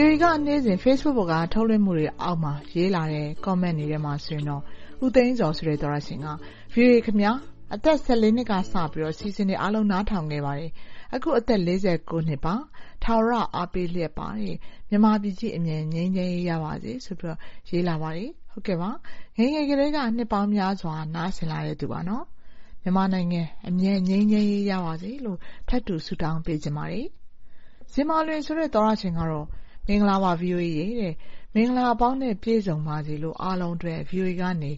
VOA ကနေ့စဉ် Facebook ပေါ်ကထုတ်လွှင့်မှုတွေအောက်မှာရေးလာတဲ့ Comment တွေထဲမှာဆိုရင်တော့ဦးသိန်းဇော်ဆိုတဲ့သောတရှင်က VOA ခင်များအသက်နှစ်ကစပြီးအစီအစဉ်တွေအားလုံးနားထောင်ခဲ့ပါတယ်။အခုအသက်နှစ်ပါ။ထာဝရအားပေးလျက်ပါ။မြန်မာပြည်ကြီးအမြန်ငြိမ်းချမ်းရေးရပါစေဆိုပြီးရေးလာပါတယ်။ငယ်ငယ်ကတည်းကနှစ်ပေါင်းများစွာနားဆင်လာတဲ့သူပါ။မြန်မာနိုင်ငံအမြန်ငြိမ်းချမ်းရေးရပါစေလို့ထပ်တူဆုတောင်းပေးချင်ပါတယ်။ဇင်မာလွင်ဆိုတဲ့သောတရှင်ကတော့ မင်္ဂလာပါ VOA မင်္ဂလာပေါင်းနဲ့ပြည့်စုံပါစေလို့အားလုံးအတွက် VOA ကနေ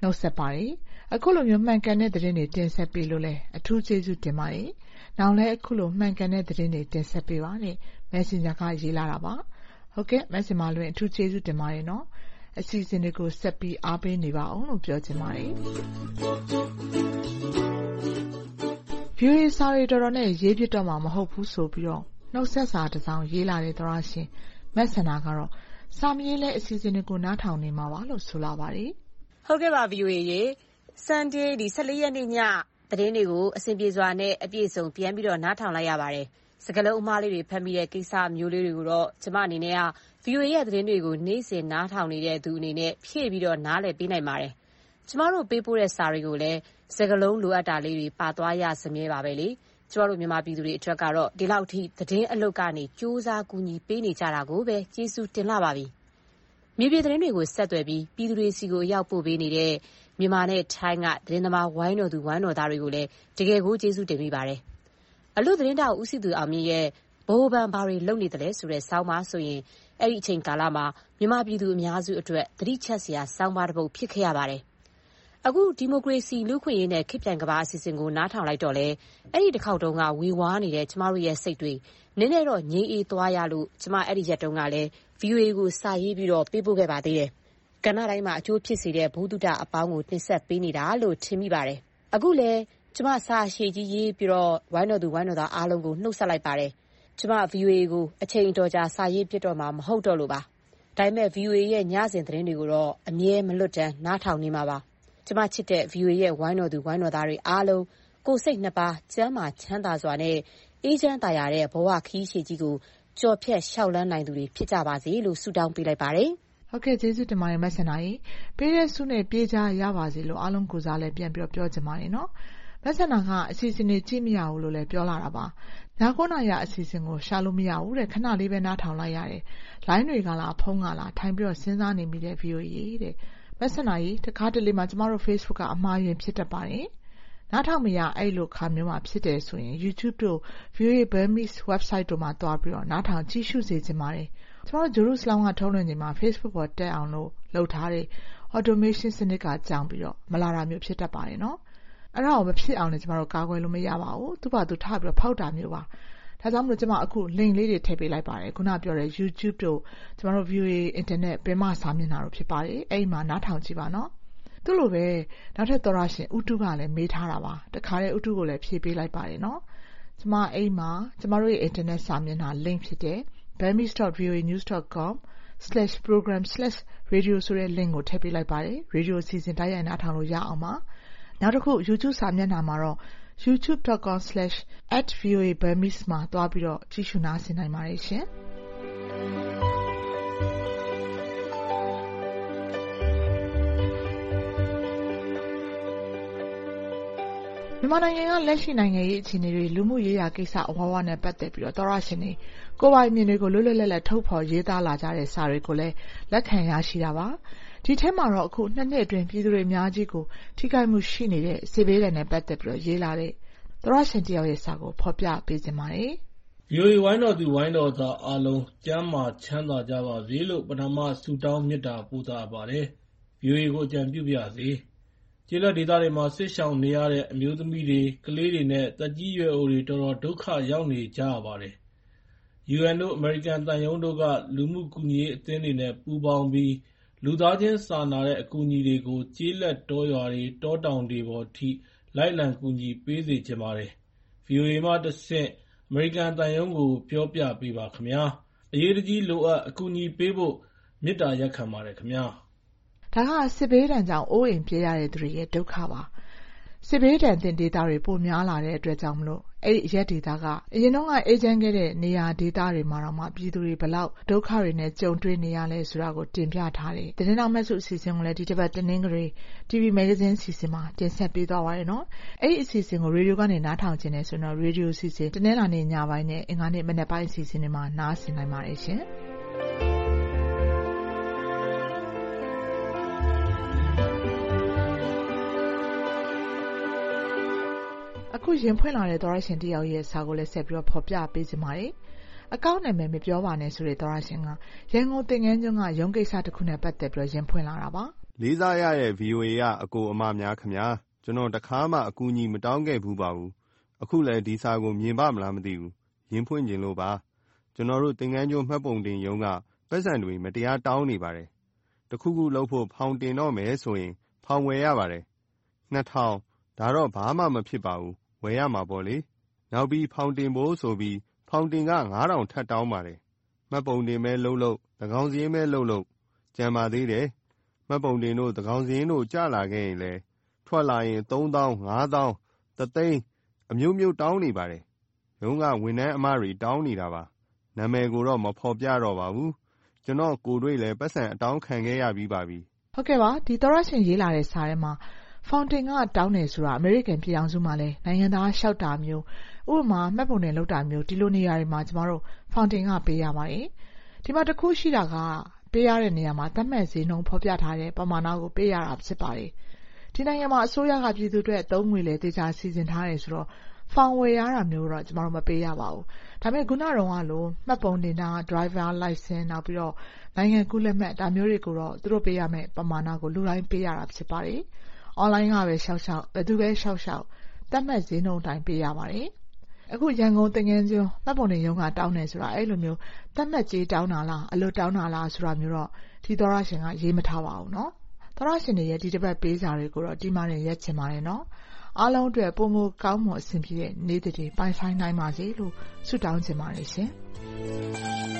နှုတ်ဆက်ပါတယ်။အခုလိုမျိုးမှန်ကန်တဲ့သတင်းတွေတင်ဆက်ပေးလို့အထူးကျေးဇူးတင်ပါတယ်။နောင်လည်းအခုလိုမှန်ကန်တဲ့သတင်းတွေတင်ဆက်ပေးပါ။ Messenger ကရေးလာတာပါ။မဇင်မာလွင်အထူးကျေးဇူးတင်ပါတယ်။အစီအစဉ်တွေကိုဆက်ပြီးအားပေးနေပါအုံးလို့ပြောချင်ပါတယ်။ VOA စာတွေတော်တော်နဲ့ရေးဖြစ်တော့မှာမဟုတ်ဘူးဆိုပြီး နှုတ်ဆက်စာတစောင်ရေးလာတဲ့သောတရှင်မစန္ဒာကတော့စာမရေးလည်းအစီအစဉ်တွေကိုနားထောင်နေမှာပါလို့ဆိုလာပါတယ်။ဟုတ်ကဲ့ပါ VOA ရေ။ Sunday ရက်နေ့ညသတင်းတွေကိုအဆင်ပြေစွာနဲ့အပြည့်အစုံပြန်ပြီးတော့နားထောင်လိုက်ရပါတယ်။စကားလုံးအမှားလေးတွေဖတ်မိတဲ့ကိစ္စမျိုးလေးတွေကိုတော့ကျမအနေနဲ့က VOA ရဲ့သတင်းတွေကိုနေ့စဉ်နားထောင်နေတဲ့သူအနေနဲ့ဖြည့်ပြီးတော့နားလည်ပေးနိုင်ပါတယ်။ကျမတို့ပေးပို့တဲ့စာတွေကိုလည်းစကားလုံးလိုအပ်တာလေးတွေပါသွားရစမြဲပါပဲ။ ကျမတို့ မြန်မာပြည်သူတွေအတွက်ကတော့ ဒီလောက်အထိ သတင်းအလုပ်ကနေ ကြိုးစား ကူညီပေးနေကြတာကိုပဲ ကျေးဇူးတင်လှပါပြီ။မြေပြင်သတင်းတွေကို ဆက်သွယ်ပြီး ပြည်သူတွေဆီ အရောက်ပို့ပေးနေတဲ့ မြန်မာနဲ့ထိုင်းက သတင်းသမား ဝိုင်းတော်သူ ဝိုင်းတော်သားတွေကိုလည်း တကယ်ကို ကျေးဇူးတင်မိပါတယ်။အလွတ်သတင်းထောက် ဦးစည်သူအောင်မြင့်ရဲ့“ဗဟိုဘဏ် ဘာတွေလုပ်နေသလဲ”ဆိုတဲ့ ဆောင်းပါးဆိုရင် အဲဒီအချိန်ကာလမှာ မြန်မာပြည်သူအများစုအတွက် သတိချက်စရာ ဆောင်းပါးတပုဒ် ဖြစ်ခဲ့ရပါတယ်။ အခု ဒီမိုကရေစီ၊လူ့အခွင့်အရေးနဲ့ ခေတ်ပြိုင်ကမ္ဘာအစီအစဉ်ကို နားထောင်လိုက်တော့လည်း အဲဒီတခေါက်တုန်းက ဝေဝါးနေတဲ့ ကျမတို့ရဲ့ စိတ်တွေ နည်းနည်းတော့ ငြိမ်းအေးသွားရလို့ ကျမ အဲဒီရက်တုန်းကလည်း VOA ကို စာရေးပြီးတော့ပေးပို့ခဲ့ပါသေးတယ်။ကဏ္ဍတိုင်းမှာ အကျိုးဖြစ်စေတဲ့ ဗဟုသုတအပေါင်းကို တင်ဆက်ပေးနေတာလို့ ထင်မိပါတယ်။အခုလည်း ကျမ စာအရှည်ကြီးရေးပြီးတော့ဝိုင်းတော်သူ ဝိုင်းတော်သားအားလုံးကို နှုတ်ဆက်လိုက်ပါတယ်။ကျမ VOA ကို အချိန်အတော်ကြာ စာရေးဖြစ်တော့မှာ မဟုတ်တော့လို့ပါ။ဒါပေမဲ့ VOA ရဲ့ ညစဉ်သတင်းတွေကိုတော့ အမြဲ မလွတ်တမ်း နားထောင်နေမှာပါ။ ကျမချစ်တဲ့ VOA ရဲ့ ဝိုင်းတော်သူ ဝိုင်းတော်သားတွေအားလုံး ကိုယ်စိတ်နှစ်ပါး ကျန်းမာချမ်းသာစွာနဲ့ အေးချမ်းသာယာတဲ့ ဘဝခရီးရှည်ကြီးကို ကျော်ဖြတ်လျှောက်လှမ်းနိုင်သူတွေ ဖြစ်ကြပါစေလို့ ဆုတောင်းပေးလိုက်ပါတယ်။ဟုတ်ကဲ့ ကျေးဇူးတင်ပါတယ်မစန္ဒာရေ။ပေးတဲ့ဆုနဲ့ ပြေးကြရပါစေလို့ အားလုံးကိုစားလဲပြန်ပြောပြောချင်ပါတယ်နော်။မစန္ဒာက အစီအစဉ်တွေ ကြည့်မရဘူးလို့လည်း ပြောလာတာပါ။ည9နာရီအစီအစဉ်ကို ရှာလို့မရဘူးတဲ့ ခဏလေးပဲ နားထောင်လိုက်ရတယ်။လိုင်းတွေကလား ဖုန်းကလား ထိုင်ပြီးတော့ စဉ်းစားနေမိတဲ့ VOA တဲ့။ မစန္ဒာရေတခါတလေမှာကျမတို့ Facebook ကအမှားယွင်းဖြစ်တတ်ပါတယ်။နားထောင်မရအဲဒီလိုအခါမျိုးမှာဖြစ်တယ်ဆိုရင် YouTube တို့ VOA Burmese website တို့မှာသွားပြီးနားထောင်ကြည့်ရှုစေချင်ပါတယ်။ကျမတို့ Jerusalem ကထုတ်လွှင့်ချိန်မှာ Facebook ပေါ်တက်အောင်လုပ်ထားတဲ့ Automation စနစ်ကကြောင်ပြီးမလာတာမျိုးဖြစ်တတ်ပါတယ်။အဲဒါကိုမဖြစ်အောင်လည်းကျမတို့ကာကွယ်လို့မရပါဘူး။သူ့ဘာသူထပြီးဖောက်တာမျိုးပါ။ ဒါကြောင့်မို့ကျမအခု link လေးတွေထည့်ပေးလိုက်ပါတယ်။ခုနပြောတဲ့ YouTube တို့ကျမတို့ VOA အင်တာနက်ပင်မစာမျက်နှာတို့ဖြစ်ပါတယ်။အဲဒီမှာနားထောင်ကြည့်ပါနော်သူ့လိုပဲနောက်ထပ်သောတရှင်ဦးတုကလည်းမေးထားတာပါ။တခါတည်းဦးတုကိုလည်းဖြေပေးလိုက်ပါတယ်နော်။ကျမအဲဒီမှာကျမတို့ရဲ့အင်တာနက်စာမျက်နှာ link ဖြစ်တဲ့ burmese.voanews.com/program/radio ဆိုတဲ့ link ကိုထည့်ပေးလိုက်ပါတယ်။ရေဒီယိုအစီအစဉ်တိုက်ရိုက်နားထောင်လို့ရအောင်ပါ။နောက်တခု YouTube စာမျက်နှာမှာတော့ youtube.com/@voaburmese မှာသွားပြီးတော့ ကြည့်ရှုနားဆင်နိုင်ပါတယ်ရှင်။မြန်မာနိုင်ငံက လက်ရှိနိုင်ငံရေး အခြေအနေတွေ၊လူမှုရေးရာကိစ္စ အဝဝနဲ့ ပတ်သက်ပြီး သောတရှင်တွေ ကိုယ်ပိုင်အမြင်တွေကို လွတ်လွတ်လပ်လပ် ထုတ်ဖော်ရေးသားလာကြတဲ့ စာတွေကိုလည်း လက်ခံရရှိတာပါ။ ဒီအထဲမှာတော့ အခုနှစ်အတွင်း ပြည်သူတွေအများကြီးကို ထိခိုက်မှုရှိနေတဲ့ စစ်ဘေးဒဏ်နဲ့ ပတ်သက်ပြီး ရေးလာတဲ့ သောတရှင်တယောက်ရဲ့စာကို ဖော်ပြပေးချင်ပါတယ်။ VOA ဝိုင်းတော်သူ ဝိုင်းတော်သားအားလုံး ကျန်းမာချမ်းသာကြပါစေလို့ ပထမ ဆုတောင်းမေတ္တာ ပို့သအပ်ပါတယ်။ VOA ကို အကြံပြုပါရစေ ကျေးလက်ဒေသတွေမှာ စစ်ရှောင်နေရတဲ့ အမျိုးသမီးတွေ၊ကလေးတွေနဲ့ သက်ကြီးရွယ်အိုတွေ တော်တော်ဒုက္ခရောက်နေကြရပါတယ်။ UN တို့ အမေရိကန်သံရုံးတို့က လူမှုကူညီရေးအသင်းတွေနဲ့ ပူးပေါင်းပြီး လူသားချင်းစာနာတဲ့ အကူအညီတွေကို ကျေးလက်တောရွာတွေ၊တောတောင်တွေပေါ်ထိ လိုက်လံကူညီပေးစေချင်ပါတယ်။ဗွီအိုအေမှတဆင့် အမေရိကန်သံရုံးကို ပြောပြပေးပါခင်ဗျာ။အရေးတကြီးလိုအပ် အကူအညီပေးဖို့ မေတ္တာရပ်ခံပါတယ်ခင်ဗျာ။”ဒါကစစ်ဘေးဒဏ်ကြောင့် အိုးအိမ်ပစ်ရတဲ့သူတွေရဲ့ ဒုက္ခပါ။စစ်ဘေးဒဏ်သင့်ဒေသတွေ ပိုများလာတဲ့အတွက်ကြောင့် အဲဒီအရပ်ဒေသကအရင်တုန်းကအေးချမ်းခဲ့တဲ့နေရာဒေသတွေမှာတောင်ပြည်သူတွေဘယ်လောက်ဒုက္ခတွေနဲ့ကြုံတွေ့နေရလဲဆိုတာကိုတင်ပြထားတဲ့သတင်းထောက်မစုအစီအစဉ်ကိုလည်းဒီတပတ်တနင်္ဂနွေ TV Magazine အစီအစဉ်မှာတင်ဆက်ပေးသွားပါမယ်။အဲဒီအစီအစဉ်ကိုရေဒီယိုကနေနားထောင်ချင်တယ်ဆိုရင်ရေဒီယိုအစီအစဉ်တနင်္လာနေ့ညပိုင်းနဲ့အင်္ဂါနေ့မနက်ပိုင်းအစီအစဉ်တွေမှာနားဆင်နိုင်ပါတယ်ရှင်။ အခုရင်ဖွင့်လာတဲ့ သောတရှင်တယောက်ရဲ့စာကိုလည်းဆက်ပြီးဖော်ပြပေးချင်ပါတယ်။အကောင့်နာမည်မပြောပါနဲ့ဆိုတဲ့သောတရှင်ကရန်ကုန်သင်္ဃန်းကျွန်းကရုံးကိစ္စတခုနဲ့ပတ်သက်ပြီးရင်ဖွင့်လာတာပါ။“လေးစားရတဲ့ဗွီအိုအေကအကိုအမများခင်ဗျာ။ကျနော်တခါမှအကူအညီမတောင်းခဲ့ဖူးပါဘူး။အခုလည်းဒီစာကိုမြင်ပါ့မလားမသိဘူး။ရင်ဖွင့်ချင်လို့ပါ။ကျနော်တို့သင်္ဃန်းကျွန်းမှတ်ပုံတင်ရုံးကပိုက်ဆံတွေမတရားတောင်းနေပါတယ်။တခုခုလုပ်ဖို့ဖောင်တင်တော့မယ်ဆိုရင်ဖောင်ဝယ်ရပါတယ်။၂,၀၀၀ဒါတော့ဘာမှမဖြစ်ပါဘူး။ ဝယ်ရမှာပေါ့လေ။နောက်ပြီး ဖောင်တင်ဖို့ဆိုပြီး ဖောင်တင်ခ၅,၀၀၀ထပ်တောင်းပါတယ်။မှတ်ပုံတင်ပဲလုပ်လုပ် သန်းခေါင်စာရင်းပဲလုပ်လုပ် ကျန်ပါသေးတယ်။မှတ်ပုံတင်တို့ သန်းခေါင်စာရင်းတို့ ကျလာခဲ့ရင်လည်း ထွက်လာရင်၃၀,၀၀၀၊၅၀,၀၀၀၊၁၀၀,၀၀၀အမျိုးမျိုး တောင်းနေပါတယ်။ရုံးက ဝန်ထမ်းအမတွေ တောင်းနေတာပါ။နာမည်ကိုတော့ မဖော်ပြတော့ပါဘူး။ကျနော့်ကိုယ်တွေ့လည်း ပိုက်ဆံအတောင်းခံခဲ့ရပြီးပါပြီ။”ဒီသောတရှင် ရေးလာတဲ့စာထဲမှာ ဖောင်တင်ခတောင်းတယ်ဆိုတာ အမေရိကန်ပြည်ထောင်စုမှာလည်း နိုင်ငံသားလျှောက်တာမျိုး ဥပမာ မှတ်ပုံတင်လုပ်တာမျိုး ဒီလိုနေရာတွေမှာ ကျမတို့ဖောင်တင်ခပေးရပါတယ်။ဒီမှာ တခုရှိတာက ပေးရတဲ့နေရာမှာ သတ်မှတ်ဈေးနှုန်း ဖော်ပြထားတဲ့ ပမာဏကို ပေးရတာ ဖြစ်ပါတယ်။ဒီနိုင်ငံမှာ အစိုးရက ပြည်သူအတွက် အသုံးငွေလည်း သေချာစီစဉ်ထားတယ်ဆိုတော့ ဖောင်ဝယ်ရတာမျိုးတော့ ကျမတို့ မပေးရပါဘူး။ဒါပေမဲ့ ခုနတုန်းကလို မှတ်ပုံတင်တာ၊ဒရိုင်ဘာလိုင်စင်နိုင်ငံကူးလက်မှတ် ဒါမျိုးတွေကိုတော့ သူတို့ပေးရမယ့် ပမာဏကို လူတိုင်းပေးရတာ ဖြစ်ပါတယ်။ အွန်လိုင်းကပဲလျှောက်လျှောက် ဘယ်သူပဲလျှောက်လျှောက် သတ်မှတ်ဈေးနှုန်းအတိုင်း ပေးရပါတယ်။အခု ရန်ကုန် သင်္ဃန်းကျွန်း မှတ်ပုံတင်ရုံးက တောင်းတယ်ဆိုတာ အဲဒီလိုသတ်မှတ်ကြေးတောင်းတာလား၊အလွတ်တောင်းတာလား ဆိုတာမျိုးတော့ ဒီသောတရှင်က ရေးမထားပါဘူး။သောတရှင်တွေရဲ့ ဒီတပတ်ပေးစာတွေကိုတော့ ဒီမှာတင် ရပ်ချင်ပါတယ်။အားလုံးအတွက် ပိုမိုကောင်းမွန် အဆင်ပြေတဲ့ နေ့သစ်တွေ ပိုင်ဆိုင်နိုင်ပါစေလို့ ဆုတောင်းချင်ပါတယ်ရှင်။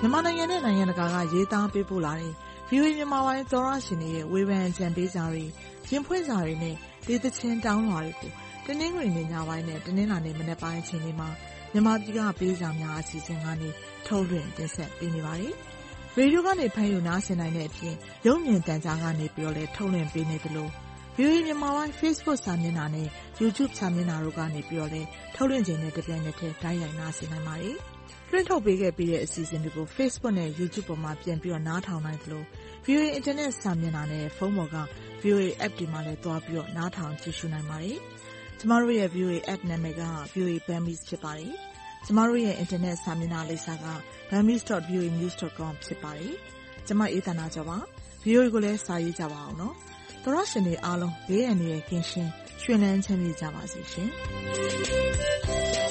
မြန်မာနိုင်ငံနဲ့ နိုင်ငံတကာက ရေးသားပေးပို့လာတဲ့ဗွီအိုအေမြန်မာပိုင်း သောတရှင်တွေရဲ့ ဝေဖန်အကြံပေးစာတွေ၊ရင်ဖွင့်စာတွေနဲ့ ဒေသချင်းတောင်းလွှာတွေကို တနင်္ဂနွေနေ့ ညပိုင်းနဲ့ တနင်္လာနေ့ မနက်ပိုင်း အချိန်တွေမှာ မြန်မာပြည်က ပေးစာများ အစီအစဉ်ကနေ ထုတ်လွှင့်တင်ဆက်ပေးနေပါတယ်။ရေဒီယိုကနေ ဖမ်းယူနားဆင်နိုင်တဲ့အပြင် ရုပ်မြင်သံကြားကနေလည်း ထုတ်လွှင့်ပေးနေသလို ဗွီအိုအေမြန်မာပိုင်း Facebook စာမျက်နှာနဲ့ YouTube စာမျက်နှာတို့ကနေလည်း ထုတ်လွှင့်ချိန်နဲ့ တပြိုင်နက်တည်း တိုက်ရိုက်နားဆင်နိုင်ပါတယ်။လွှင့်ထုတ်ပေးခဲ့ပြီးတဲ့ အစီအစဉ်တွေကို Facebook နဲ့ YouTube ပေါ်မှာ ပြန်ပြီးနားထောင်နိုင်သလိုဗွီအိုအေအင်တာနက်စာမျက်နှာနဲ့ ဖုန်းပေါ်က VOA App တွေမှာလည်း သွားပြီးနားထောင်ကြည့်ရှုနိုင်ပါတယ်။ကျမတို့ရဲ့ VOA App နာမည်က VOA Burmese ဖြစ်ပါတယ်။ကျမတို့ရဲ့ အင်တာနက်စာမျက်နှာလိပ်စာက burmese.voanews.com ဖြစ်ပါတယ်။ကျမ အေးသန္တာကျော်ပါ။ VOA ကိုလည်း စာရေးကြပါဦးနော်။ ။သောရရှင်တွေအားလုံးဘေးအန္တရာယ်ကင်းရှင်း၊ရှင်လန်းချမ်းမြေ့ကြပါစေရှင်။